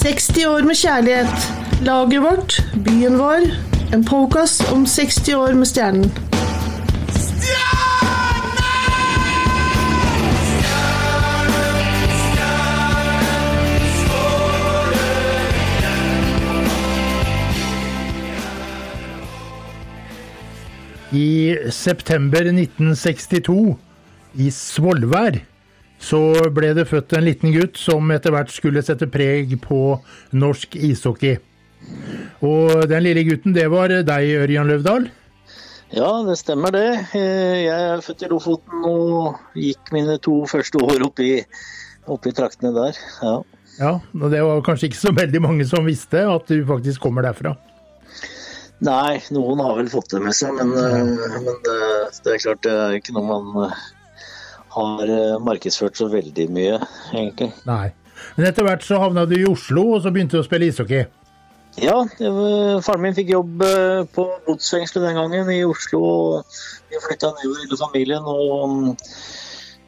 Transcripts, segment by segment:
60 år med kjærlighet. Laget vårt, byen vår. En podkast om 60 år med Stjernen. I september 1962, i Svolvær, så ble det født en liten gutt som etter hvert skulle sette preg på norsk ishockey. Og den lille gutten, det var deg, Ørjan Løvdahl? Ja, det stemmer det. Eh, jeg er født i Lofoten og gikk mine to første år oppi, oppi traktene der. Ja. ja, og det var kanskje ikke så veldig mange som visste at du faktisk kommer derfra? Nei, noen har vel fått det med seg, men, eh, men det, det, er klart det er ikke noe man eh, har markedsført så veldig mye, egentlig. Nei. Men etter hvert så havna du i Oslo, og så begynte du å spille ishockey? Ja, var, faren min fikk jobb eh, på godsfengselet den gangen i Oslo. og Vi flytta nedover hele familien. og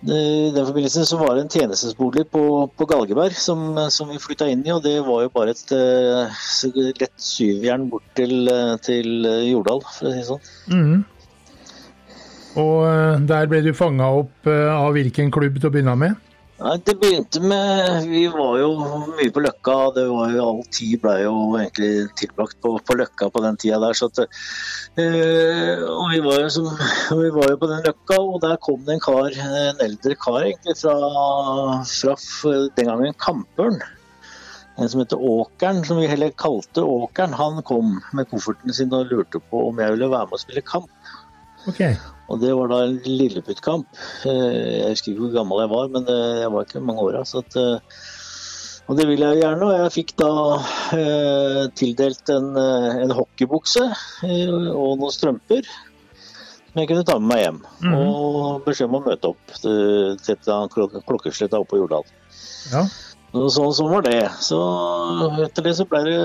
I den forbindelse så var det en tjenestesbolig på, på Galgeberg som, som, vi flytta inn i. og Det var jo bare et uh, lett syvjern bort til, eh, til Jordal, for å si det sånn. Mm. Og der ble du fanga opp av hvilken klubb til å begynne med? Nei, Det begynte med Vi var jo mye på Løkka. det var jo All tid ble jo egentlig tilbrakt på, på Løkka på den tida der. så at, øh, og vi var, jo som, vi var jo på den Løkka, og der kom det en kar, en eldre kar egentlig fra, fra den gangen Kampørn. En som heter Åkeren, som vi heller kalte Åkeren. Han kom med kofferten sin og lurte på om jeg ville være med og spille kamp. Okay. Og Det var da en lilleputtkamp. Eh, jeg husker ikke hvor gammel jeg var, men jeg var ikke mange åra. Eh, og det ville jeg gjerne. Og jeg fikk da eh, tildelt en, en hockeybukse og noen strømper som jeg kunne ta med meg hjem. Mm. Og beskjed om å møte opp til, til klokkesletta oppe på Jordal. Ja. Og sånn, sånn var det. Så etter det så ble det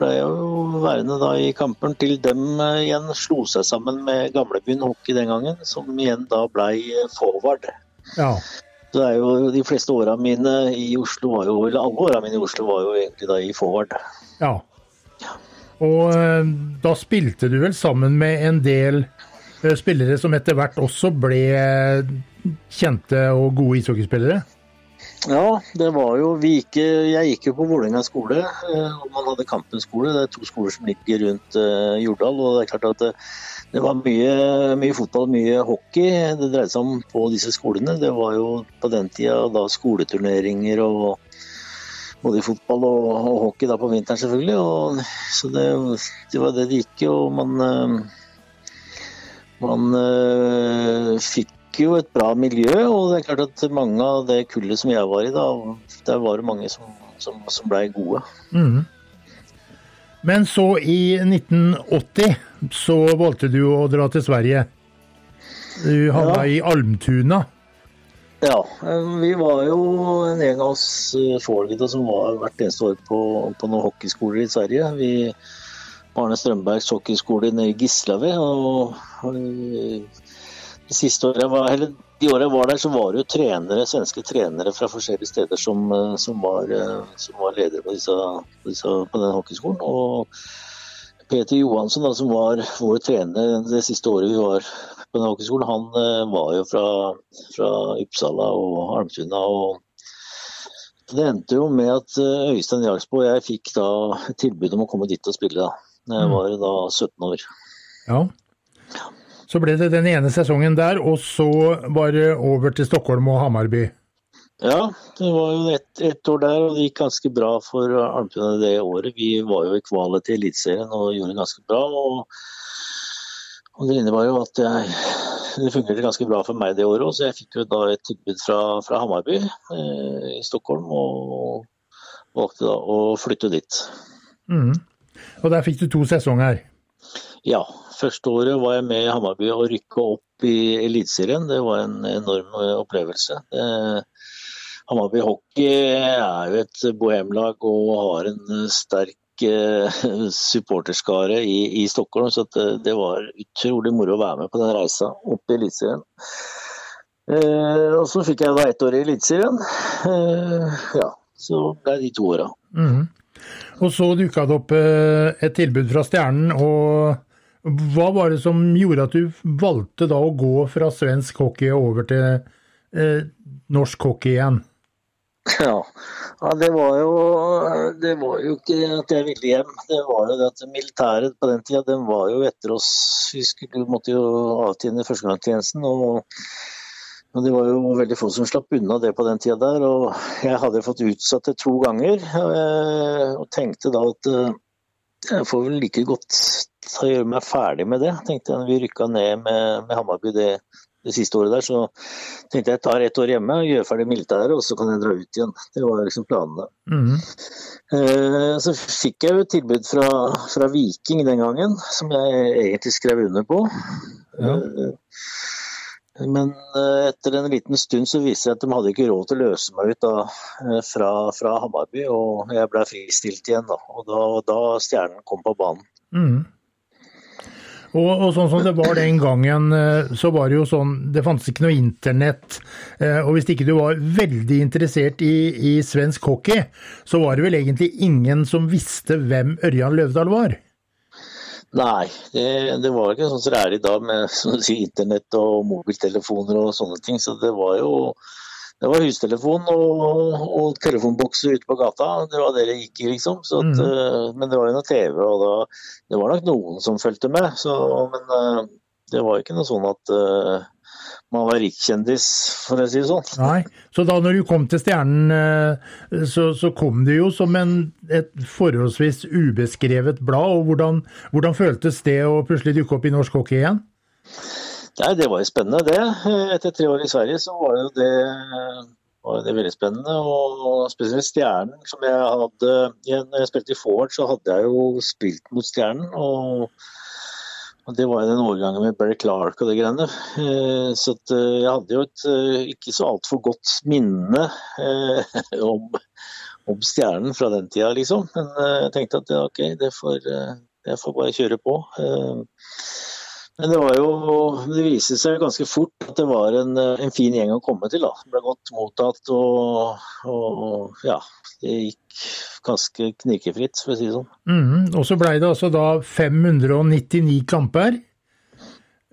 ble jo værende da i kampen til dem eh, igjen slo seg sammen med Gamlebyen Hockey den gangen, som igjen da ble eh, forward. Ja. Så er jo De fleste åra mine i Oslo var jo, eller alle åra mine i Oslo var jo egentlig da i forward. Ja. Og eh, da spilte du vel sammen med en del spillere som etter hvert også ble kjente og gode ishockeyspillere? Ja, det var jo gikk, Jeg gikk jo på Vålerenga skole, eh, og man hadde Kampen skole. Det er to skoler som ligger rundt uh, Jordal. og Det er klart at det, det var mye, mye, fotball, mye hockey det dreide seg om på disse skolene. Det var jo på den tida da skoleturneringer og både fotball og, og, hockey da på vinteren, selvfølgelig. Og, så det, det, var det det gikk i. Og man, man uh, fikk jo et bra miljø, og det er klart at mange av det kullet som jeg var i, da, der var det mange som, som, som blei gode. Mm. Men så, i 1980, så valgte du å dra til Sverige. Du havna ja. i Almtuna. Ja, vi var jo en gjeng av oss eh, som var hvert eneste år på, på noen hockeyskoler i Sverige. Vi Arne Strømbergs hockeyskole nede i Gislavi. og de siste året var, eller de årene jeg var der, så var det jo trenere, svenske trenere fra forskjellige steder som, eh, som, var, eh, som var, ledere på, disse, disse, på den hockeyskolen. Og Peter Johansson, da, som var vår trener det siste året vi var på den hockeyskolen, han eh, var jo fra, fra Uppsala og Almtuna. og Det endte jo med at Øystein Jagsbo og jeg fikk da tilbud om å komme dit og spille. da. Jeg mm. var da 17 år. Ja. Så ble det den ene sesongen der, og så var det over til Stockholm og Hamarby. Ja, det var jo ett et år der, og det gikk ganske bra for Almtuna det året. Vi var jo i kvalet til Eliteserien og gjorde det ganske bra. Og, og det innebar jo at jeg, det fungerte ganske bra for meg det året òg, så jeg fikk jo da et tilbud fra, fra Hamarby eh, i Stockholm, og valgte da å flytte dit. Mm. Og der fikk du to sesonger? Ja, Første året var jeg med i Hammarby og rykka opp i Eliteserien. Det var en enorm eh, opplevelse. Hammarby hockey er jo et bohemlag og har en sterk eh, supporterskare i, i, Stockholm, så det, det, var utrolig moro å være med på den reisa opp i Eliteserien. Eh, og så fikk jeg da ett år i Eliteserien. Eh, ja, så ble de to åra. Mhm. Og så dukka det opp eh, et tilbud fra Stjernen, og hva var det som gjorde at du valgte da å gå fra svensk hockey over til eh, norsk hockey igjen? Ja. ja, det var jo Det var jo ikke at jeg ville hjem. Det var jo det at militæret på den tida, den var jo etter oss. Vi skulle, måtte jo avtjene førstegangstjenesten. Og, og det var jo veldig få som slapp unna det på den tida der. Og jeg hadde fått utsatt det to ganger, eh, og tenkte da at eh, jeg får vel like godt ta gjøre meg ferdig med det. Tenkte jeg når vi rykka ned med, med Hammarby det, det siste året der, så tenkte jeg jeg tar ett år hjemme og gjør ferdig militæret, og så kan jeg dra ut igjen. Det var liksom planene. Mm -hmm. Så fikk jeg jo et tilbud fra, fra Viking den gangen, som jeg egentlig skrev under på. Ja. Men eh, etter en liten stund så viste det at de hadde ikke råd til å løse meg ut da, eh, fra, fra Hammarby, og jeg ble fristilt igjen. Da. Og da, da stjernen kom på banen. Mm. Og, og sånn som det var den gangen, eh, så var det jo sånn Det fantes ikke noe internett. Og hvis ikke du var veldig interessert i, i svensk hockey, så var det vel egentlig ingen som visste hvem Ørjan Løvdahl var. Nei, det, det var ikke sånn som det er i dag med sier, internett og mobiltelefoner og sånne ting. Så det var jo det var hustelefon og, og telefonbokser ute på gata. Det var det det gikk i, liksom. Så at, mm. men det var jo noe TV, og da, det var nok noen som fulgte med. Så, men eh, det var ikke noe sånn at eh, man var rikkjendis, for å si det sånn. Nei, Så da når du kom til Stjernen, eh, så, så kom det jo som en, et forholdsvis ubeskrevet blad. og Hvordan, hvordan føltes det å plutselig dukke opp i norsk hockey igjen? Nei, det var jo spennende, det. Etter tre år i Sverige så var jo det, var det veldig spennende. Og spesielt Stjernen, som jeg hadde Når jeg spilte i forward, så hadde jeg jo spilt mot Stjernen. Og, det var jo den årgangen med Barry Clark og det greiene. Eh, Så eh, jeg hadde jo et eh, ikke så altfor godt minne om, om Stjernen fra den tida, liksom. Men jeg tenkte at OK, det får, jeg får bare kjøre på. Eh, Men det var jo Det viste seg ganske fort at det var en, eh, en fin gjeng å komme til. da. Det ble godt mottatt og, og ja, det gikk ganske knirkefritt, for å si det sånn. Mm, Og så blei det altså da 599 kamper.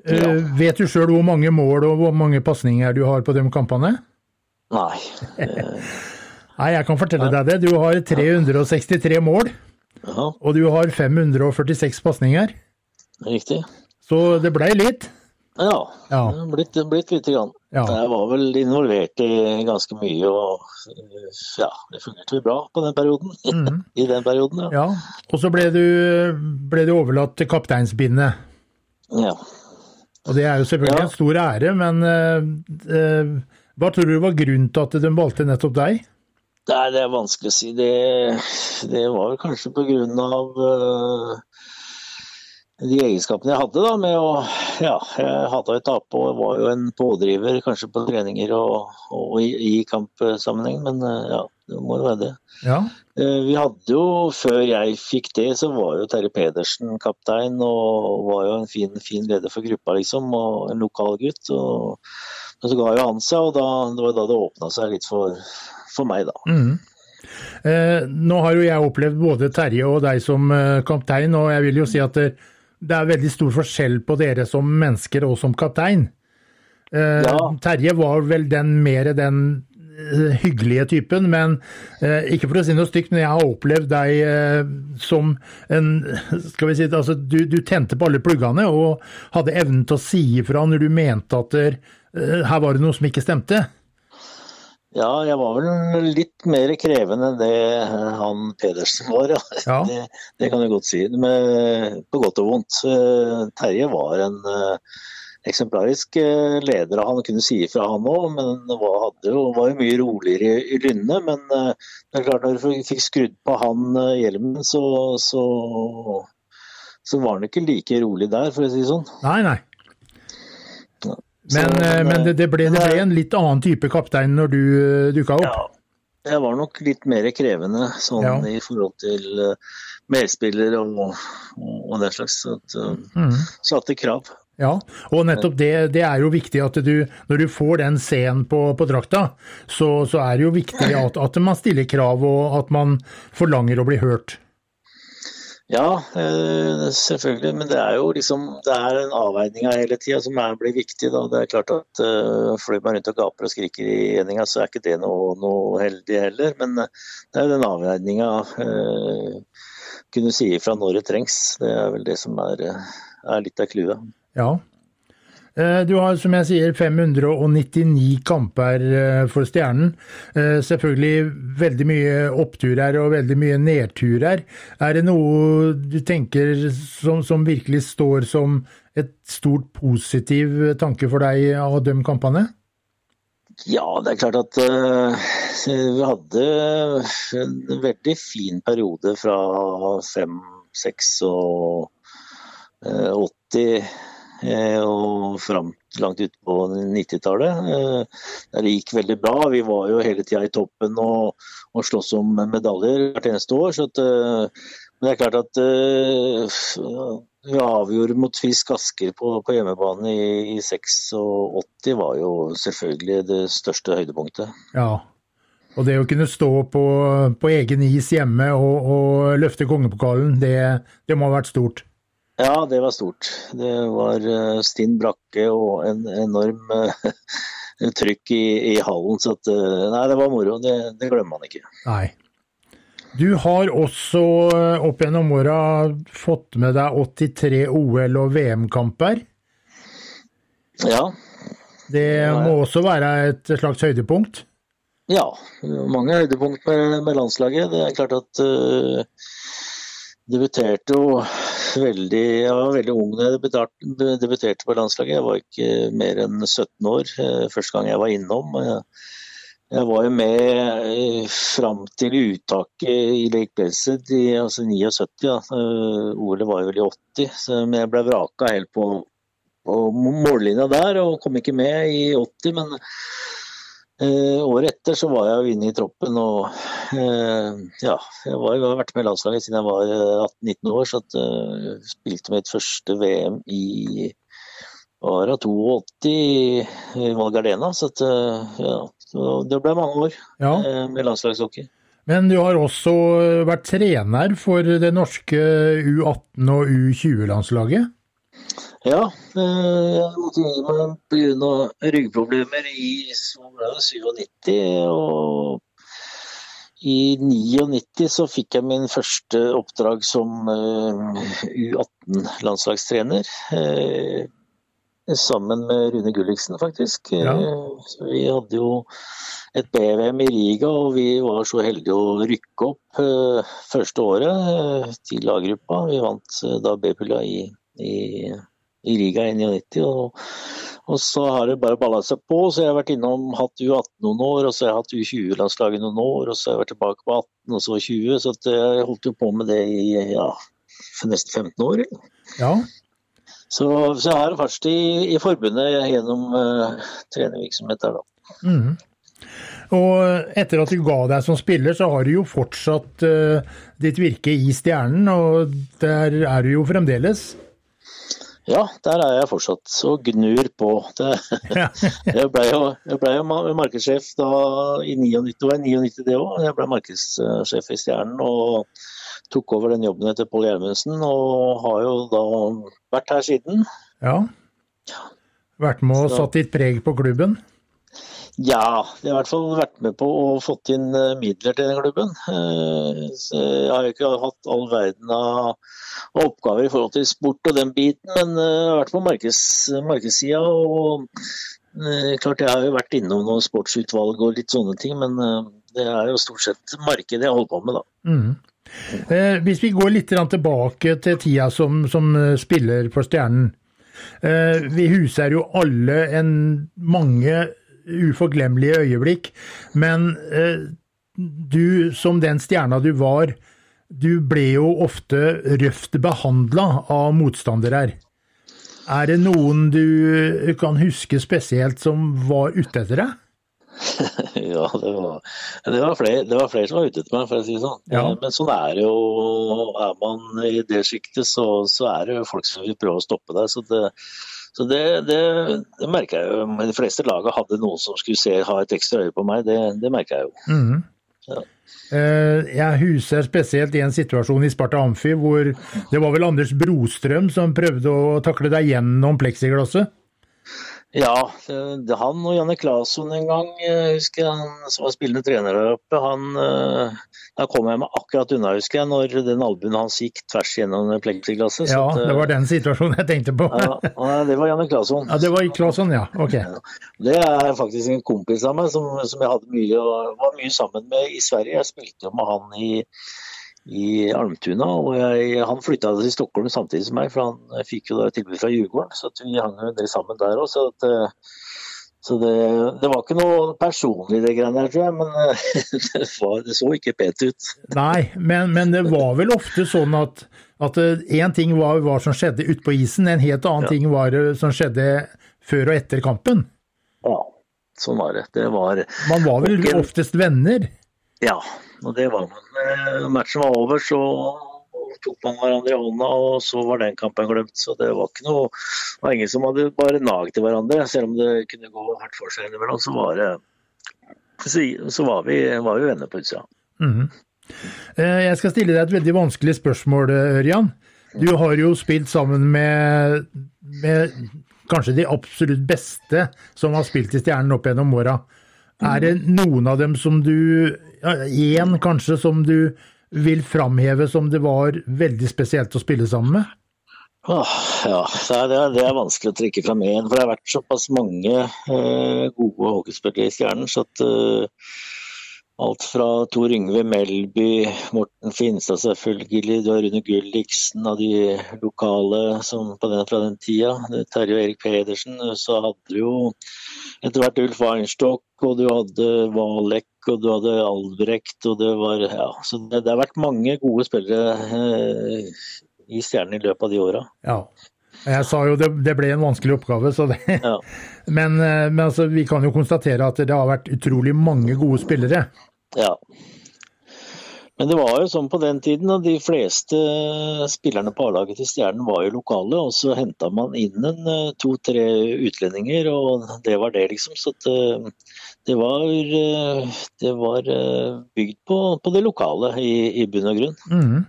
Eh, Ja. Vet du sjøl hvor mange mål og hvor mange pasninger du har på de kampene? Nei. Nei, jeg kan fortelle deg det. Du har 363 mål, Ja, og du har 546 pasninger. riktig. Så det blei litt. Ja, Ja. blitt, blitt lite grann. Ja. Jeg var vel involvert i ganske mye, og ja, det fungerte vel bra på den perioden. Mm. I den perioden, ja. Ja. Og så ble du, ble du overlatt til kapteinsbindet. ja. Og det er jo selvfølgelig Ja. en stor ære, men uh, uh, hva tror du var grunnen til at de valgte nettopp deg? Nei, det er vanskelig å si. Det, det var vel kanskje på grunn av øh, de egenskapene jeg hadde da med å Ja, jeg hadde jo tape og var jo en pådriver kanskje på treninger og, og i, i kampsammenheng, men øh, ja, det må jo være det. Ja. Eh, Vi hadde jo, før jeg fikk det, så var jo Terje Pedersen kaptein og var jo en fin, fin leder for gruppa, liksom, og en lokal gutt. Og, men så ga jo han seg, og da, det var da det åpna seg litt for, for meg, da. Mm. Eh, nå har jo jeg opplevd både Terje og deg som eh, kaptein, og jeg vil jo si at det, det er veldig stor forskjell på dere som mennesker og som kaptein. Eh, Ja. Terje var vel den mer den eh, hyggelige typen, men eh, ikke for å si noe stygt, men jeg har opplevd deg eh, som en Skal vi si altså, du, du tente på alle pluggene og hadde evnen til å si ifra når du mente at der, eh, her var det noe som ikke stemte. Ja, jeg var vel litt mer krevende enn det eh, han Pedersen var, ja. Ja. Det, det kan jeg godt si, med, på godt og vondt. Eh, Terje var en eh, eksemplarisk eh, leder, han kunne si ifra han òg, men var, hadde var jo mye roligere i, i lynnet. Men eh, det er klart når du fikk skrudd på han eh, hjelmen, så, så, så var han ikke like rolig der, for å si det sånn. Nei, nei. Så, Men, eh, men det, det, ble, det ble en litt annen type kaptein når du uh, dukka opp? Ja, jeg var nok litt mer krevende sånn Ja. i forhold til uh, medspillere og, og, og den slags. Så at, uh, mm. satte krav. Ja, og nettopp det, det er jo viktig at du, når du får den C-en på, på, drakta, så, så, er det jo viktig at, at, man stiller krav og at man forlanger å bli hørt. Ja, eh, selvfølgelig. Men det er jo liksom det er en avveining av hele tida som er, blir viktig. Da. Det er klart at uh, Flyr man rundt og gaper og skriker i eninga, så er ikke det noe, noe heldig heller. Men uh, det er den avveininga. Uh, kunne si ifra når det trengs. Det er vel det som er, er litt av clouet. Ja. Eh, du har, som jeg sier, 599 kamper eh, for Stjernen. Eh, selvfølgelig veldig mye oppturer og veldig mye nedturer. Er det noe du tenker som, som virkelig står som et stort positiv tanke for deg av de kampene? Ja, det er klart at uh, vi hadde en veldig fin periode fra 5, 6 og uh, 80 Eh, og fram langt ut på 90-tallet. Eh, det gikk veldig bra. Vi var jo hele tida i toppen og, og sloss om medaljer hvert eneste år. Så at, eh, det er klart at vi avgjorde mot Fisk Asker på, på hjemmebane i, i 86 var jo selvfølgelig det største høydepunktet. Ja, og det å kunne stå på, på egen is hjemme og, og løfte kongepokalen, det, det må ha vært stort? Ja, det var stort. Det var eh, stinn brakke og en enorm eh, trykk i, i, hallen. Så at, eh, nei, det var moro. Det, det, glemmer man ikke. Nei. Du har også opp gjennom åra fått med deg 83 OL- og VM-kamper. Ja. Det må også være et slags høydepunkt? Ja, mange høydepunkt med, med landslaget. Det er klart at uh, debuterte jo veldig Jeg var veldig ung da jeg debuterte på landslaget. Jeg var ikke mer enn 17 år eh, første gang jeg var innom. Jeg var jo med eh, fram til uttaket i Lake Belsed i altså 79. Ja. Eh, Ole var jo vel i 80, så jeg ble vraka helt på, på mållinja der og kom ikke med i 80. men Eh, året etter så var jeg jo inne i troppen og eh, ja, jeg, var, jeg har vært med i landslaget siden jeg var 18-19 eh, år. Så at, eh, spilte mitt første VM i var 82 i Valgardena. Så at, eh, ja, så det ble mange år ja. Eh, med landslagshockey. Men du har også vært trener for det norske U18- og U20-landslaget? Ja, eh, jeg måtte gi meg pga. ryggproblemer i 97. Og i 99 så fikk jeg min første oppdrag som eh, U18-landslagstrener. Eh, sammen med Rune Gulliksen, faktisk. Ja. vi hadde jo et BVM i Riga, og vi var så heldige å rykke opp første året til A-gruppa. Vi vant da B-pulla i, i i Riga i 99. Og, og, så har det bare balla seg på. Så jeg har vært innom hatt U18 noen år, og så har jeg hatt U20-landslaget noen år, og så har jeg vært tilbake på 18 og så 20. Så jeg holdt jo på med det i ja, for nesten 15 år. Ja. Så, så, jeg har fartstid i, i forbundet gjennom uh, trenervirksomhet der, da. Mm. Og etter at du ga deg som spiller, så har du jo fortsatt uh, ditt virke i Stjernen, og der er du jo fremdeles. Ja, der er jeg fortsatt og gnur på. Det, jeg ble jo, jeg ble jo markedssjef da i 99, det var 99 det òg. Jeg ble markedssjef i Stjernen og tok over den jobben etter Pål Gjermundsen. Og har jo da vært her siden. Ja. Vært med og satt ditt preg på klubben? Ja, jeg har i hvert fall vært med på å fått inn eh, midler til den klubben. Eh, jeg har jo ikke hatt all verden av oppgaver i forhold til sport og den biten, men eh, jeg har vært på markeds, markedssida. Og klart jeg har jo vært innom noen sportsutvalg og litt sånne ting, men det er jo stort sett markedet jeg holder på med, da. Mm. hvis vi går litt tilbake til tida som, som spiller for Stjernen. vi huser jo alle en mange uforglemmelige øyeblikk. Men eh, du, som den stjerna du var, du ble jo ofte røft behandla av motstandere. her. Er det noen du kan huske spesielt som var ute etter deg? ja, det var, det, var flere, det var, flere, som var ute etter meg, for å si det sånn. Ja. Men sånn er det jo. Er man i det sjiktet, så, så, er det folk som vil prøve å stoppe deg. Så det, Så det, det, det merker jeg jo. De fleste laga hadde noen som skulle se, ha et ekstra øye på meg, det, det merker jeg jo. Mhm. Ja. Eh, Jeg huser spesielt i en situasjon i Sparta Amfi hvor det var vel Anders Brostrøm som prøvde å takle deg gjennom pleksiglasset. Ja, det, han og Janne Claesson en gang, jeg husker han som var spillende trener der oppe, han eh, Da kom jeg meg akkurat unna, husker jeg, når den albuen hans gikk tvers gjennom pleksiglasset. Ja, at, eh, det var den situasjonen jeg tenkte på. ja, det var Janne Claesson. Ja, det var Claesson, ja. Ok. Det er faktisk en kompis av meg som, som jeg mye, var mye sammen med i Sverige. Jeg spilte jo med han i, i Almtuna, og jeg, han flytta til Stockholm samtidig som meg, for han fikk jo da tilbud fra Djurgården. Så vi hang en del sammen der òg. Så, at, eh, så det, det var ikke noe personlig det greiene der, tror jeg. Men eh, det, var, det så ikke pent ut. Nei, men, men det var vel ofte sånn at at én ting var hva som skjedde ute på isen, en helt annen Ja. ting var det som skjedde før og etter kampen. Ja, sånn var det. Det var Man var vel oftest venner. Ja, og det var man. Når Matchen var over, så tok man hverandre i hånda, og så var den kampen glemt. Så det var ikke noe det var ingen som hadde bare nag til hverandre. Selv om det kunne gå hardt for seg innimellom, så var det så, var, vi, var vi venner på utsida. Mm -hmm. Jeg skal stille deg et veldig vanskelig spørsmål, eh, Ørjan. Du har jo spilt sammen med, med kanskje de absolutt beste som har spilt i Stjernen opp gjennom åra. Er det noen av dem som du Én kanskje som du vil framheve som det var veldig spesielt å spille sammen med? Åh, ja, det er, det, er, vanskelig å trekke fram én. For det har vært såpass mange eh, gode hockeyspillere i Stjernen. så at eh, Alt fra Tor Yngve Melby, Morten Finstad selvfølgelig, du har Rune Gulliksen av de lokale som på den, fra den tida. Terje og Erik Pedersen. Så hadde du jo etter hvert Ulf Weinstock, og du hadde Valek, og du hadde Albrecht, og det var Ja, så det, det har vært mange gode spillere eh, i Stjernen i løpet av de åra. Ja. Jeg sa jo det, det ble en vanskelig oppgave, så det Ja. Men, eh, men altså, vi kan jo konstatere at det har vært utrolig mange gode spillere. Ja. Men det var jo sånn på den tiden at de fleste spillerne på A-laget til Stjernen var jo lokale, og så henta man inn en eh, to-tre utlendinger, og det var det, liksom. Så at, eh, det var, eh, det var eh, bygd på, på det lokale i, i bunn og grunn. Mm.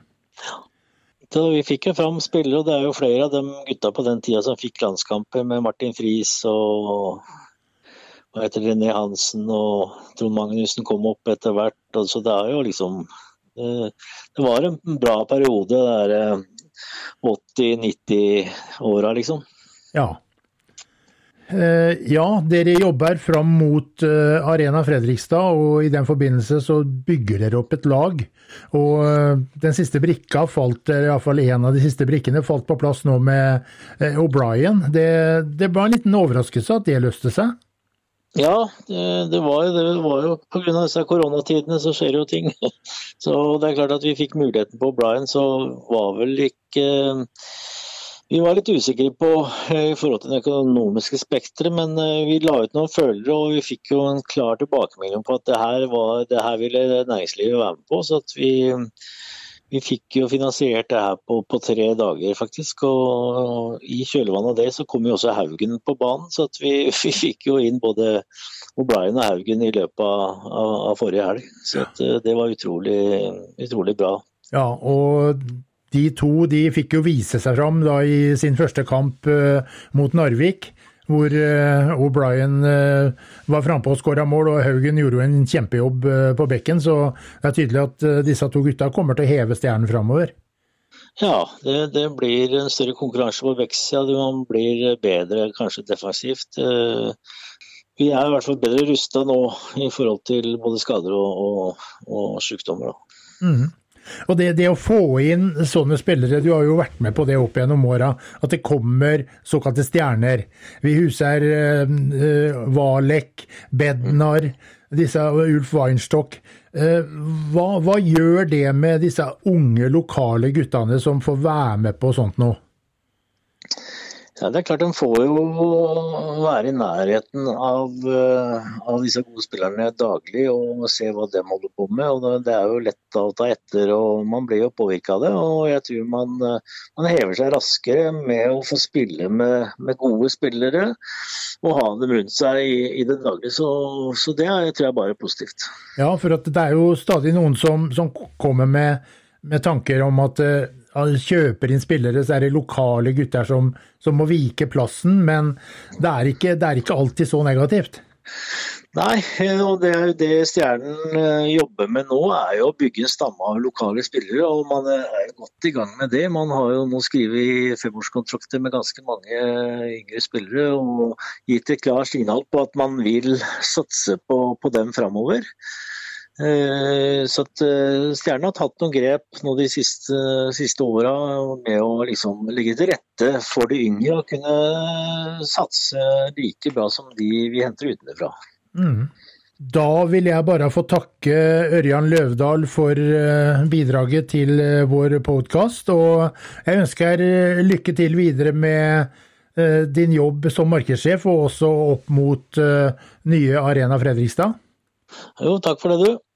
Så vi fikk jo fram spillere, og det er jo flere av dem gutta på den tida som fikk landskamper med Martin Friis og hva heter René Hansen og Trond Magnussen kom opp etter hvert. Så det er jo liksom eh, Det var en bra periode, det der eh, 80-90-åra, liksom. Ja. Eh, Ja, dere jobber fram mot eh, Arena Fredrikstad, og i den forbindelse så bygger dere opp et lag. Og eh, den siste brikka falt, iallfall en av de siste brikkene, falt på plass nå med O'Brien. Det, det var en liten overraskelse at det løste seg. Ja, det var jo det var jo pga. disse koronatidene så skjer jo ting. Så det er klart at vi fikk muligheten på O'Brien, så var vel ikke Vi var litt usikre på eh, i forhold til det økonomiske spekteret, men eh, vi la ut noen følgere og vi fikk jo en klar tilbakemelding på at det her, var, det her ville næringslivet være med på. Så at vi, vi fikk jo finansiert det her på, på tre dager, faktisk. Og i kjølvannet av det så kom jo også Haugen på banen, så vi, vi fikk jo inn både O'Brien og Haugen i løpet av, av forrige helg. Så at eh, det var utrolig, utrolig bra. Ja, og de to de fikk jo vise seg fram da i sin første kamp eh, mot Narvik, hvor eh, O'Brien eh, var frampå og skåra mål, og Haugen gjorde jo en kjempejobb på bekken. Så det er tydelig at disse to gutta kommer til å heve stjernen framover. Ja, det, det blir en større konkurranse på vektsida. Man blir bedre kanskje defensivt. Vi er i hvert fall bedre rusta nå i forhold til både skader og, og, og sykdommer. Da. Og det, det å få inn sånne spillere, du har jo vært med på det opp gjennom åra, at det kommer såkalte stjerner. Vi huser uh, eh, Valek, Bednar, disse Ulf Weinstock. Uh, hva, hva gjør det med disse unge, lokale guttene som får være med på sånt nå? Ja, det er klart De får jo være i nærheten av, uh, av, disse gode spillerne daglig og se hva de holder på med. og Det er jo lett å ta etter, og man blir jo påvirka av det. og Jeg tror man, uh, man, hever seg raskere med å få spille med, med gode spillere og ha dem rundt seg i, i det daglige. Så, så, det er, tror jeg bare er positivt. Ja, for det er jo stadig noen som, som kommer med, med tanker om at uh, kjøper inn spillere, så er det lokale gutter som, som må vike plassen. Men det er, ikke, det er ikke alltid så negativt. Nei, og det det Stjernen eh, jobber med nå, er jo å bygge en stamme av lokale spillere. og Man er godt i gang med det. Man har jo nå skrevet femårskontrakter med ganske mange yngre spillere og gitt et klart signal på at man vil satse på, på dem framover. Eh, så at eh, Stjernen har tatt noen grep nå de siste, siste åra med å liksom legge til rette for de yngre og kunne satse like bra som de vi henter utenfra. Mm. Da vil jeg bare få takke Ørjan Løvdahl for eh, bidraget til vår podkast. Og jeg ønsker lykke til videre med din jobb som markedssjef, og også opp mot nye Arena Fredrikstad. Jo, takk for det, du.